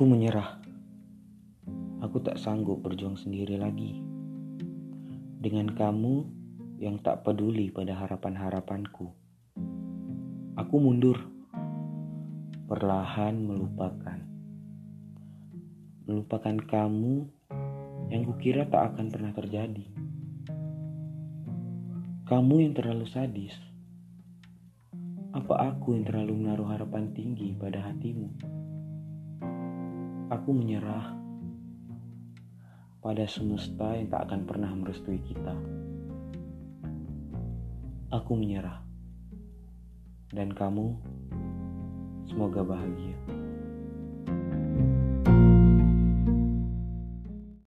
Aku menyerah. Aku tak sanggup berjuang sendiri lagi. Dengan kamu yang tak peduli pada harapan-harapanku. Aku mundur. Perlahan melupakan. Melupakan kamu yang kukira tak akan pernah terjadi. Kamu yang terlalu sadis. Apa aku yang terlalu menaruh harapan tinggi pada hatimu? Aku menyerah pada semesta yang tak akan pernah merestui kita. Aku menyerah, dan kamu semoga bahagia.